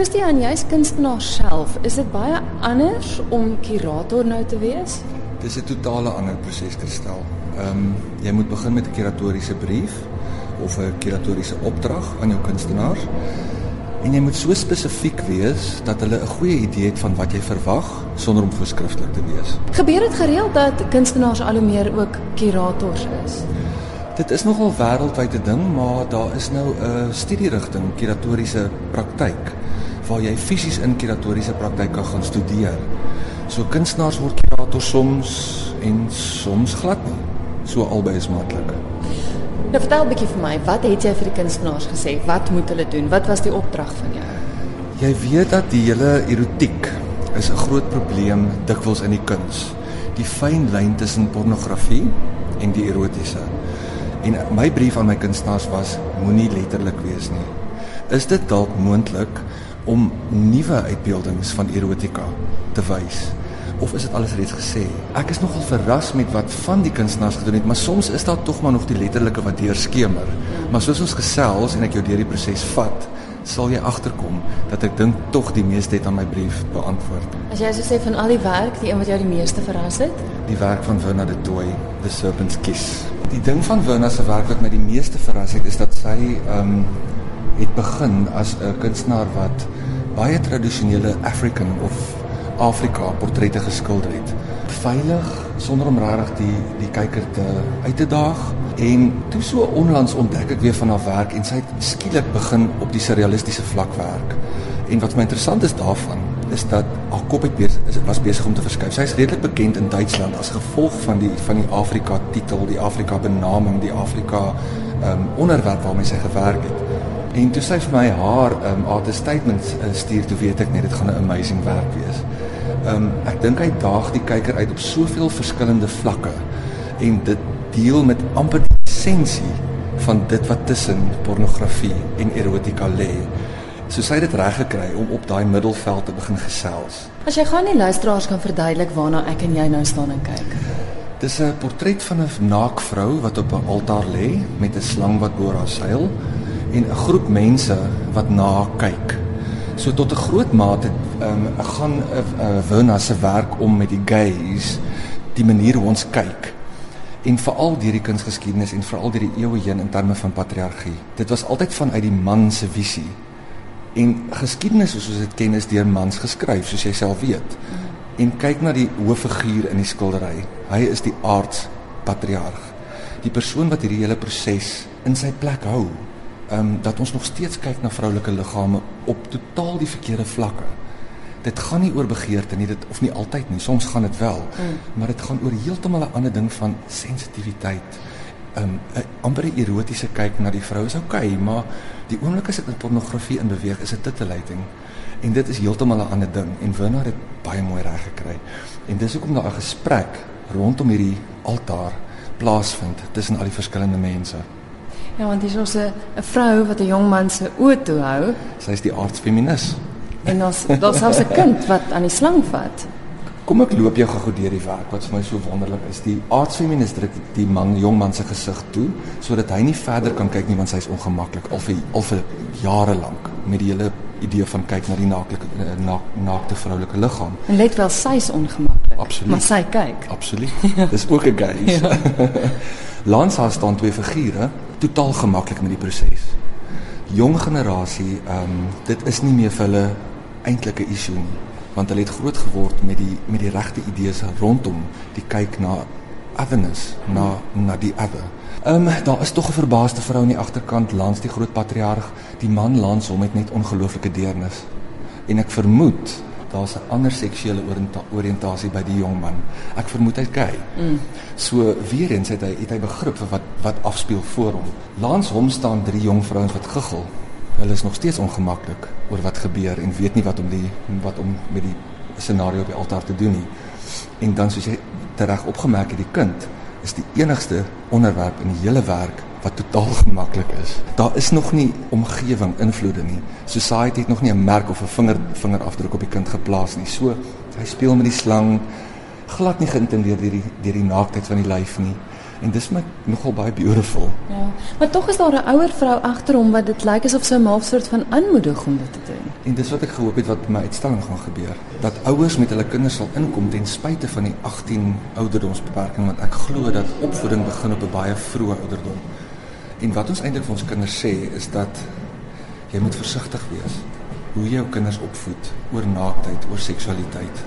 Christian, jy's kunstenaar self. Is dit baie anders om kurator nou te wees? Dis 'n totale ander proses gestel. Ehm um, jy moet begin met 'n kuratoriese brief of 'n kuratoriese opdrag aan jou kunstenaars. En jy moet so spesifiek wees dat hulle 'n goeie idee het van wat jy verwag sonder om voorskrifklik te wees. Gebeur dit gereeld dat kunstenaars al hoe meer ook kurators is? Dit is nogal wêreldwyd 'n ding, maar daar is nou 'n studierigting kuratoriese praktyk waar jy fisies in kuratoriese praktyk kan gaan studeer. So kunstenaars word kurators soms en soms glad nie. So albei is moontlik. Nou vertel 'n bietjie vir my, wat het jy vir die kunstenaars gesê? Wat moet hulle doen? Wat was die opdrag van jou? Jy weet dat die hele erotiek is 'n groot probleem dikwels in die kuns. Die fyn lyn tussen pornografie en die erotiese. En my brief aan my kunstenaars was moenie letterlik wees nie. Is dit dalk moontlik om nuwe uitbeeldings van erotika te wys? of is dit alles reeds gesê? Ek is nogal verras met wat van die kunstenaars gedoen het, maar soms is daar tog maar nog die letterlike wat deurskemer. Maar soos ons gesels en ek jou deur die proses vat, sal jy agterkom dat ek dink tog die meeste het aan my brief beantwoord. As jy sou sê van al die werk, die een wat jou die meeste verras het? Die werk van Werner de Tooi, The Serpent's Kiss. Die ding van Werner se werk wat my die meeste verras het, is dat sy ehm um, het begin as 'n kunstenaar wat baie tradisionele African of Afrika portrette geskilder het. Veilig sonder om regtig die die kyker te uit te daag en toe so onlangs ontdek ek weer van haar werk en sy het skielik begin op die surrealistiese vlak werk. En wat my interessant is daarvan is dat haar kop het besig is was besig om te verskuif. Sy is redelik bekend in Duitsland as gevolg van die van die Afrika titel, die Afrika benaming, die Afrika ehm um, onderwerp waarmee sy gewerk het. En toe sy vir my haar ehm um, art statements uh, stuur, toe weet ek net dit gaan 'n amazing werk wees. Ehm um, ek dink hy daag die kyker uit op soveel verskillende vlakke en dit deel met amper die essensie van dit wat tussen pornografie en erotika lê. So sy het dit reg gekry om op daai middelveld te begin gesels. As jy gaan nie luisteraars kan verduidelik waarna ek en jy nou staan en kyk. Dis 'n portret van 'n naakvrou wat op 'n altaar lê met 'n slang wat oor haar seil en 'n groep mense wat na kyk. So tot 'n groot mate um, gaan 'n uh, uh, Werner se werk om met die gays, die manier hoe ons kyk en veral deur die kunsgeskiedenis en veral deur die eeue heen in terme van patriargie. Dit was altyd vanuit die man se visie. En geskiedenis soos ons dit ken is deur mans geskryf, soos jy self weet. En kyk na die hooffiguur in die skildery. Hy is die aards patriarg. Die persoon wat hierdie hele proses in sy plek hou ehm um, dat ons nog steeds kyk na vroulike liggame op totaal die verkeerde vlakke. Dit gaan nie oor begeerte nie, dit of nie altyd nie. Soms gaan dit wel. Mm. Maar dit gaan oor heeltemal 'n ander ding van sensitiwiteit. Ehm um, 'n amper erotiese kyk na die vrou is oukei, okay, maar die oomblik as dit in pornografie in beweeg, is dit titillating. En dit is heeltemal 'n ander ding en Winner het baie mooi reg gekry. En dis hoekom daar 'n gesprek rondom hierdie altaar plaasvind tussen al die verskillende mense. Ja, want dis ons 'n vrou wat 'n jong man se oë toe hou. Sy is die aardsfeminis. En ons daar's selfs 'n kind wat aan die slang vat. Kom ek loop jou gou deur die werk wat vir my so wonderlik is. Die aardsfeminis druk die man, jong man se gesig toe sodat hy nie verder kan kyk nie want hy's ongemaklik al vir al vir jare lank met die hele idee van kyk na die naaklike eh, na, naakte vroulike liggaam. En let wel sy's ongemaklik. Absoluut. Maar sy kyk. Absoluut. Dis ook 'n gays. Ja. Haar staan twee figure, totaal gemaklik met die proses. Jong generasie, ehm um, dit is nie meer vir hulle eintlik 'n issue nie, want hulle het groot geword met die met die regte idees rondom die kyk na otherness, na na die other. Ehm um, daar is tog 'n verbaasde vrou aan die agterkant langs die groot patriarg. Die man langs hom het net ongelooflike deernis. En ek vermoed daar's 'n ander seksuele oriëntasie by die jong man. Ek vermoed hy's gay. Mm. So weer eens het hy het hy begrip vir wat wat afspeel voor hom. Langs hom staan drie jong vrouens wat guggel. Hulle is nog steeds ongemaklik oor wat gebeur en weet nie wat om die wat om met die scenario op die altaar te doen nie. En dan soos jy reg opgemerk het, die kind is die enigste onderwerp in die hele werk wat totaal gemaklik is. Daar is nog nie omgewing invloede nie. Society het nog nie 'n merk of 'n vinger vingerafdruk op die kind geplaas nie. So hy speel met die slang glad nie geïntendeer deur die deur die naaktheid van die lyf nie. En dis my nogal baie beautiful. Ja, maar tog is daar 'n ouer vrou agter hom wat dit lyk asof sy 'n half soort van aanmoedig om dit te doen. En dis wat ek gehoop het wat my uitstalling gaan gebeur. Dat ouers met hulle kinders sal inkom ten spyte van die 18 ouderdomsbeperking want ek glo dat opvoeding begin op 'n baie vroeë ouderdom. En wat ons eintlik vir ons kinders sê is dat jy moet versigtig wees hoe jy jou kinders opvoed oor naaktheid, oor seksualiteit.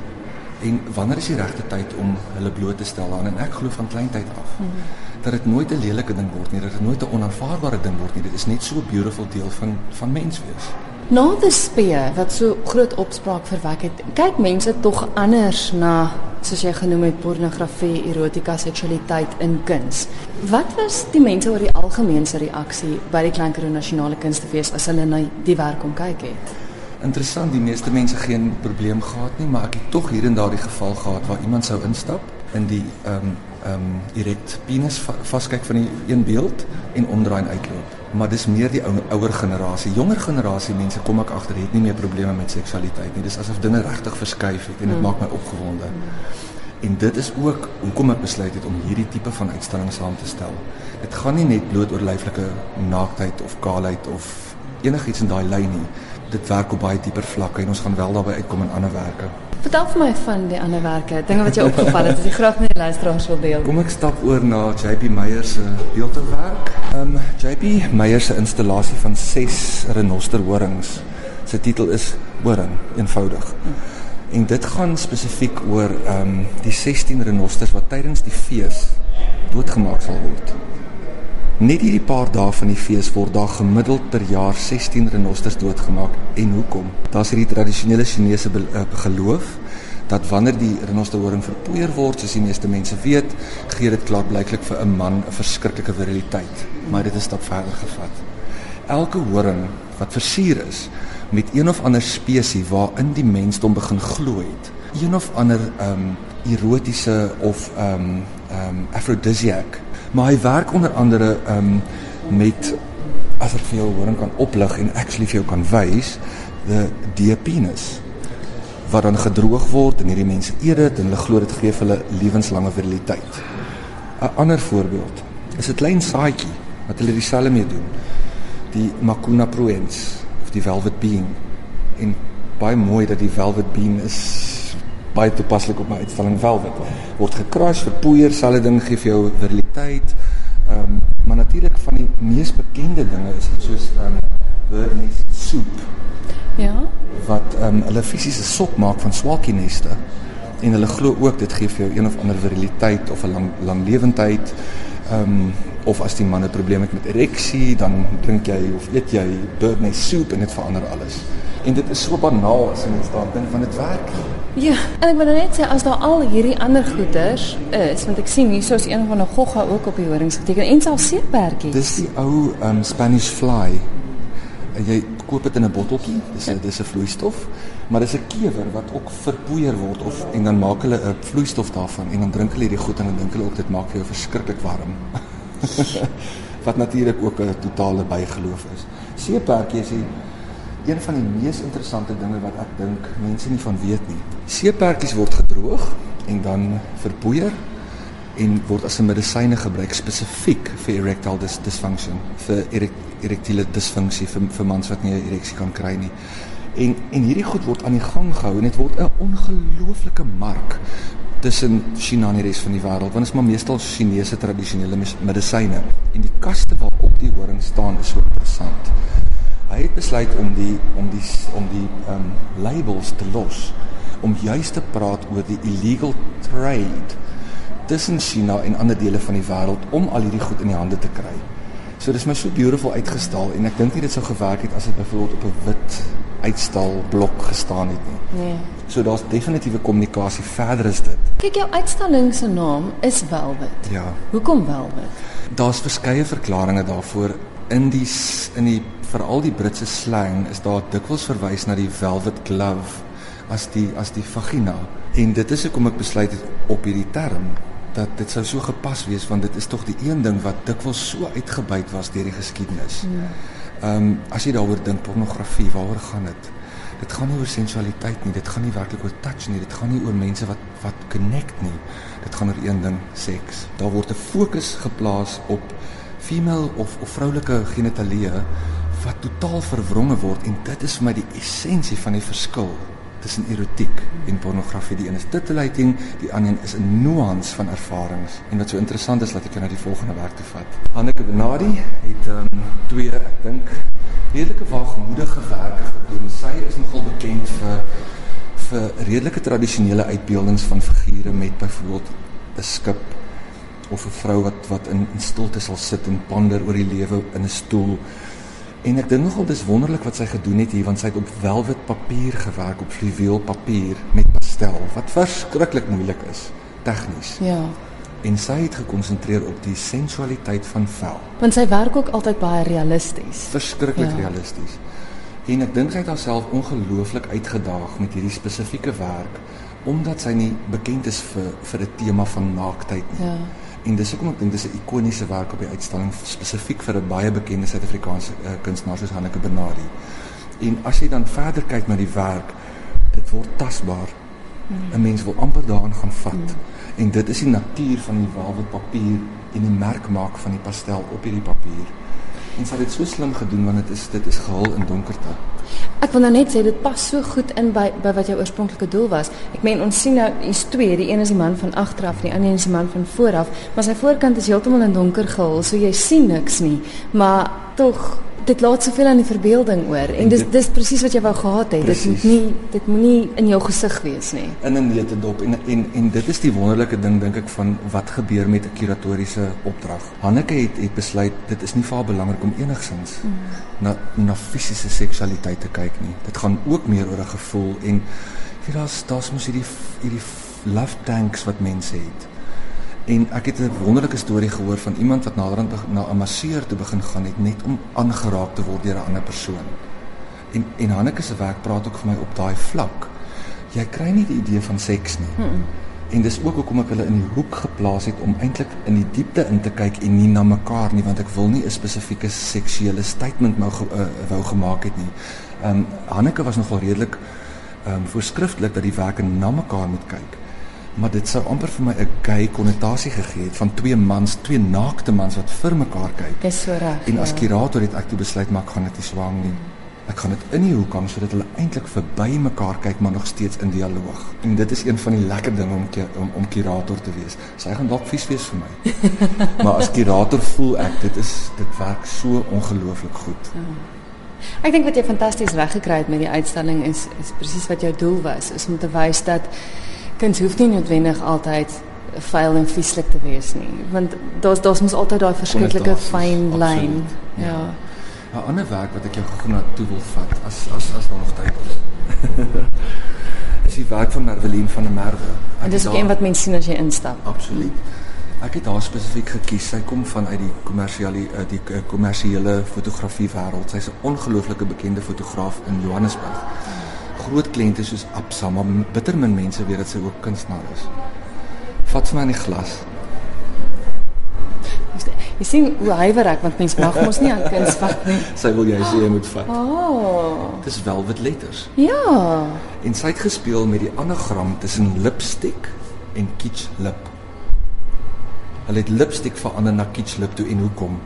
En wanneer is die regte tyd om hulle bloot te stel aan en ek glo van kleintyd af mm -hmm. dat dit nooit 'n lelike ding word nie, dat dit nooit 'n onaanvaarbare ding word nie. Dit is net so 'n beautiful deel van van mens wees. Na die spee wat so groot opspraak verwek het, kyk mense tog anders na soos jy genoem het pornografie, erotika, seksualiteit in kuns. Wat was die mense oor die algemeense reaksie by die Klanker Nasionale Kunstefees as hulle na die werk kom kyk het? interessant, die meeste mense geen probleem gehad nie, maar ek het tog hier en daar die geval gehad waar iemand sou instap in die ehm um, ehm um, direk penis vaskyk van die een beeld en omdraai en uitloop. Maar dis meer die ou, ouer generasie. Jonger generasie mense kom ek agter het nie meer probleme met seksualiteit nie. Dis asof dinge regtig verskuif het en dit hmm. maak my opgewonde. En dit is ook hoekom ek besluit het om hierdie tipe van uitstalling saam te stel. Dit gaan nie net bloot oor lyflike naaktheid of kaalheid of enigiets in daai lyn nie dit werk op baie dieper vlakke en ons gaan wel daarbey uitkom in anderwerke. Vertel vir my van die anderwerke, dinge wat jou opgeval het, as jy graag met die luisteraars wil deel. Kom ek stap oor na JP Meyer se beeldhouwerk. Ehm um, JP Meyer se installasie van 6 renosterhorings. Sy titel is Horing, eenvoudig. En dit gaan spesifiek oor ehm um, die 16 renosters wat tydens die fees doodgemaak sal word. Net hierdie paar dae van die fees word daar gemiddeld per jaar 16 renosters doodgemaak. En hoekom? Daar's hierdie tradisionele Chinese uh, geloof dat wanneer die renosterhoring verpoeier word, soos die meeste mense weet, gee dit klaarblyklik vir 'n man 'n verskriklike viriliteit. Maar dit is stap verder gevat. Elke horing wat versier is met een of ander spesies waarin die mensdom begin glo het, een of ander ehm um, erotiese of ehm um, um, aphrodisiac maar hy werk onder andere um met as ek vir jou horing kan oplig en actually vir jou kan wys the diapenis wat dan gedroog word en hierdie mense eet dit en hulle glo dit gee hulle lewenslange viriliteit. 'n Ander voorbeeld is 'n klein saadjie wat hulle dieselfde mee doen. Die Macuna pruens of die velvet bean. En baie mooi dat die velvet bean is baie toepaslik op my uitstalling Velvet. Word gekruis, verpoeier, selfe ding gee vir jou viriliteit. Ehm um, maar natuurlik van die mees bekende dinge is dit soos ehm um, Burness soup. Ja. Wat ehm um, hulle fisiese sop maak van swaakieneste en hulle glo ook dit gee vir jou een of ander viriliteit of 'n lang lang lewendheid. Ehm um, of as die man 'n probleem het met ereksie, dan drink jy of eet jy Burness soup en dit verander alles. En dit is so banaal as jy net daar dink van dit werk. Ja, en ek wil nou net sê as daar al hierdie ander goeders is, want ek sien hier soos een van 'n gogga ook op die horings geteken en self seepertjies. Dis die ou um Spanish fly. En jy koop dit in 'n botteltjie. Dis 'n dis 'n vloeistof, maar dis 'n kewer wat ook verpoeier word of en dan maak hulle 'n vloeistof daarvan en dan drink hulle hierdie goed en dan dink hulle ook dit maak jou verskriklik warm. wat natuurlik ook 'n totale bygeloof is. Seepertjie is die een van die mees interessante dinge wat ek dink mense nie van weet nie. Seepertjies word gedroog en dan verpoeier en word as 'n medisyne gebruik spesifiek vir erectile dis dysfunction, vir erektiele disfunksie vir vir mans wat nie 'n ereksie kan kry nie. En en hierdie goed word aan die gang gehou en dit word 'n ongelooflike mark tussen China en die res van die wêreld want dit is maar meestal Chinese tradisionele medisyne en die kaste waarop die horing staan is so interessant hy het besluit om die om die om die ehm um, labels te los om juis te praat oor die illegal trade tussen China en ander dele van die wêreld om al hierdie goed in die hande te kry. So dis my so beautiful uitgestal en ek dink nie dit sou gewerk het as dit byvoorbeeld op 'n wit uitstal blok gestaan het nie. Nee. So daar's definitiewe kommunikasie verder is dit. Kyk jou uitstalling se naam is Velvet. Ja. Hoekom Velvet? Daar's verskeie verklaringe daarvoor in die in die veral die Britse slang is daar dikwels verwys na die velvet glove as die as die vagina en dit is hoekom ek besluit het op hierdie term dat dit sou so gepas wees want dit is tog die een ding wat dikwels so uitgebuit was deur die geskiedenis. Hmm. Ehm um, as jy daaroor dink pornografie waaroor gaan dit? dit gaan nie oor sensualiteit nie, dit gaan nie werklik oor touch nie, dit gaan nie oor mense wat wat connect nie. Dit gaan oor een ding, seks. Daar word 'n fokus geplaas op female of of vroulike genitalie wat totaal verwronge word en dit is vir my die essensie van die verskil tussen erotiek en pornografie. Die een is titillating, die ander is 'n nuance van ervarings. En wat so interessant is, laat ek jou na die volgende werk toe vat. Hanneke Benadi het ehm um, twee, ek dink, redelike waagmoedige werke gedoen. Sy is nogal bekend vir vir redelike tradisionele uitbeeldings van figure met byvoorbeeld 'n skip of 'n vrou wat wat in, in stilte sal sit en ponder oor die lewe in 'n stoel En ek dink nogal dis wonderlik wat sy gedoen het hier want sy het op velvet papier gewerk op fluweel papier met pastel wat verskriklik moeilik is tegnies. Ja. En sy het gekonsentreer op die sensualiteit van vel. Want sy werk ook altyd baie realisties. Verskriklik ja. realisties. En ek dink sy het haarself ongelooflik uitgedaag met hierdie spesifieke werk omdat sy nie bekend is vir vir 'n tema van naaktheid nie. Ja. En dis hoekom ek dink dis 'n ikoniese werk op die uitstalling spesifiek vir 'n baie bekende Suid-Afrikaanse uh, kunstenaar soos Hanneke Benadi. En as jy dan verder kyk na die werk, dit word tasbaar. Mm. 'n Mens wil amper daaraan gaan vat. Mm. En dit is die natuur van die velvet papier en die merkmaak van die pastel op hierdie papier. En sy het dit so slim gedoen want dit is dit is gehul in donkerte. Ek wil nou net sê dit pas so goed in by by wat jou oorspronklike doel was. Ek meen ons sien nou hier's twee, die een is die man van agteraf, die ander is die man van vooraf, maar sy voorkant is heeltemal in donker gehul, so jy sien niks nie. Maar tog dit laat soveel aan die verbeelding oor en, en dis dis presies wat jy wou gehad het. Precies. Dit moet nie dit moenie in jou gesig wees nie. In 'n neutedop en en en dit is die wonderlike ding dink ek van wat gebeur met 'n kuratoriese opdrag. Hanneke het het besluit dit is nie vir haar belangrik om enigsins mm. na na fisiese seksualiteit te kyk nie. Dit gaan ook meer oor 'n gevoel en jy daar's daar's mos hierdie hierdie love tanks wat mense het. En ek het 'n wonderlike storie gehoor van iemand wat naderhand na 'n masseur toe begin gaan het net om aangeraak te word deur 'n ander persoon. En en Hanneke se werk praat ook vir my op daai vlak. Jy kry nie die idee van seks nie. Hmm. En dis ook hoekom ek hulle in die hoek geplaas het om eintlik in die diepte in te kyk en nie na mekaar nie want ek wil nie 'n spesifieke seksuele statement nou uh, wou gemaak het nie. Ehm um, Hanneke was nogal redelik ehm um, voorskrifklik dat die werke na mekaar moet kyk maar dit sou amper vir my 'n gay konnotasie gegee het van twee mans, twee naakte mans wat vir mekaar kyk. Dis so reg. En as ja. kurator het ek toe besluit maar ek gaan dit nie swang nie. Ek gaan dit in die hoek hang sodat hulle eintlik verby mekaar kyk maar nog steeds in dialoog. En dit is een van die lekker dinge om om om kurator te wees. Sy gaan dalk vies wees vir my. maar as kurator voel ek dit is dit werk so ongelooflik goed. Ja. Ek dink wat jy fantasties reggekry het met die uitstalling is is presies wat jou doel was, is om te wys dat kuns hoef nie noodwendig altyd vuil en vieslik te wees nie, want daar's daar's mos altyd daai verskriklike fyn lyn. Ja. ja. 'n Ander werk wat ek jou gou na toe wil vat as as as daar nog tyd is. is die werk van Marvelien van der Merwe. En dis ook een wat mense sien as jy instap. Absoluut. Ek het haar spesifiek gekies. Sy kom van uit die kommersiële eh, die kommersiële fotografie wêreld. Sy's 'n ongelooflike bekende fotograaf in Johannesburg. Groot kliënte soos Absa, maar bitter min mense weet dat sy ook kunstenaar is. Vat vir my in die glas. Jy sien hoe hywer ek want mens mag mos nie aan kuns vat nie. sy wil jy sê jy moet vat. Oh. Dis velvet letters. Ja. En sy het gespeel met die anagram tussen lipstick en kitsch lip. Hulle het lipstick verander na kitsch lip toe en hoekom?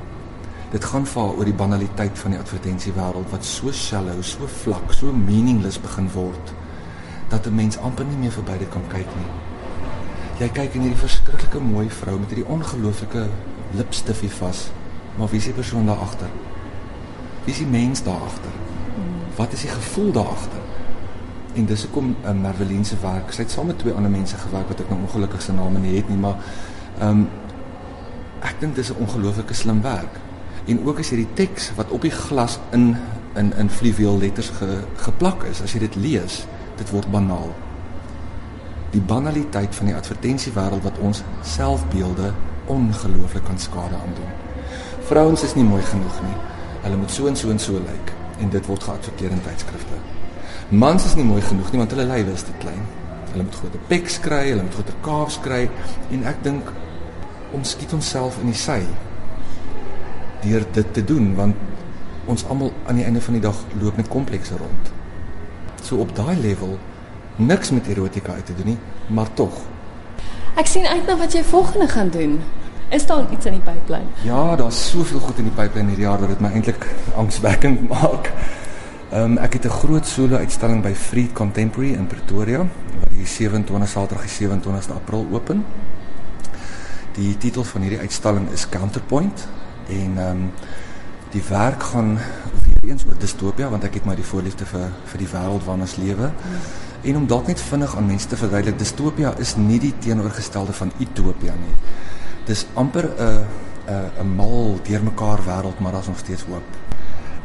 Dit gaan vaar oor die banaliteit van die advertensiewêreld wat so shallow, so vlak, so meaningless begin word dat 'n mens amper nie meer verby dit kan kyk nie. Jy kyk in hierdie verskriklike mooi vrou met hierdie ongelooflike lipstifie vas, maar wie is die persoon daar agter? Wie is die mens daar agter? Wat is die gevoel daar agter? En dis hoekom 'n uh, Marvelien se werk, sy het saam met twee ander mense gewerk wat ek nou ongelukkig se name nie het nie, maar ehm um, ek dink dis 'n ongelooflike slim werk en ook as jy die teks wat op die glas in in in fluweel letters ge, geplak is, as jy dit lees, dit word banaal. Die banaliteit van die advertensiewêreld wat ons selfbeelde ongelooflik kan skade aandoen. Vrouens is nie mooi genoeg nie. Hulle moet so en so en so lyk en dit word geadverteer in tydskrifte. Mans is nie mooi genoeg nie want hulle lywe is te klein. Hulle moet groter peks kry, hulle moet groter kaafs kry en ek dink ons skiet onsself in die sy deur dit te doen want ons almal aan die einde van die dag loop met komplekse rond. So op daai level niks met erotika uit te doen nie, maar tog. Ek sien uit na wat jy volgende gaan doen. Is daar iets in die pipeline? Ja, daar's soveel goed in die pipeline hierdie jaar dat dit my eintlik angswekkend maak. Ehm um, ek het 'n groot solo uitstalling by Free Contemporary in Pretoria wat die 27 Saterdag die 27ste April open. Die titel van hierdie uitstalling is Counterpoint en ehm um, die werk gaan weer eens oor distopia want ek het maar die voorliefde vir vir die wêreld waarin ons lewe. En om dalk net vinnig aan mense te verduidelik, distopia is nie die teenoorgestelde van utopia nie. Dis amper 'n 'n 'n mal deurmekaar wêreld, maar daar's nog steeds hoop.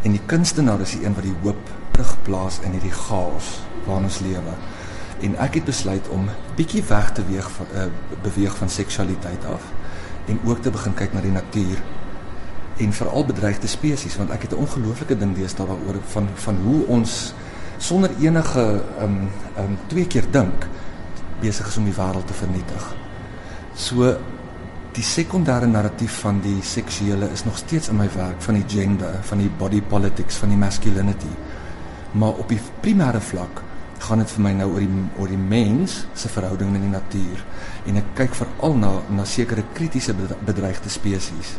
En die kunstenaar is die een wat die hoop terugplaas in hierdie chaos waarin ons lewe. En ek het besluit om bietjie weg te weeg van uh, beweeg van seksualiteit af en ook te begin kyk na die natuur en veral bedreigde spesies want ek het 'n ongelooflike ding deesdae daaroor van van hoe ons sonder enige ehm um, ehm um, twee keer dink besig is om die wêreld te vernietig. So die sekondêre narratief van die seksuele is nog steeds in my werk van die gender, van die body politics, van die masculinity. Maar op die primêre vlak gaan dit vir my nou oor die oor die mens se verhouding met die natuur en ek kyk veral na na sekere kritiese bedreigde spesies.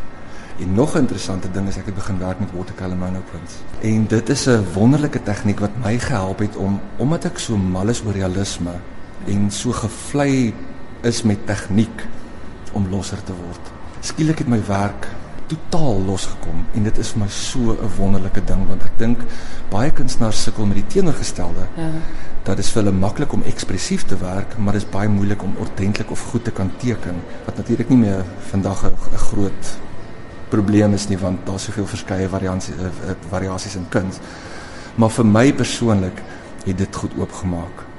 En nog 'n interessante ding is ek het begin werk met watercolor monoprints. En dit is 'n wonderlike tegniek wat my gehelp het om omdat ek so mal is oor realisme en so gevlei is met tegniek om losser te word. Skielik het my werk totaal losgekom en dit is vir my so 'n wonderlike ding want ek dink baie kunstenaars sukkel met die teenoorgestelde. Ja. Dat is vir hulle maklik om ekspressief te werk, maar dit is baie moeilik om ordentlik of goed te kan teken wat natuurlik nie meer vandag 'n groot probleem is nie want daar's soveel verskeie variansies uh, variasies in kuns. Maar vir my persoonlik het dit goed oopgemaak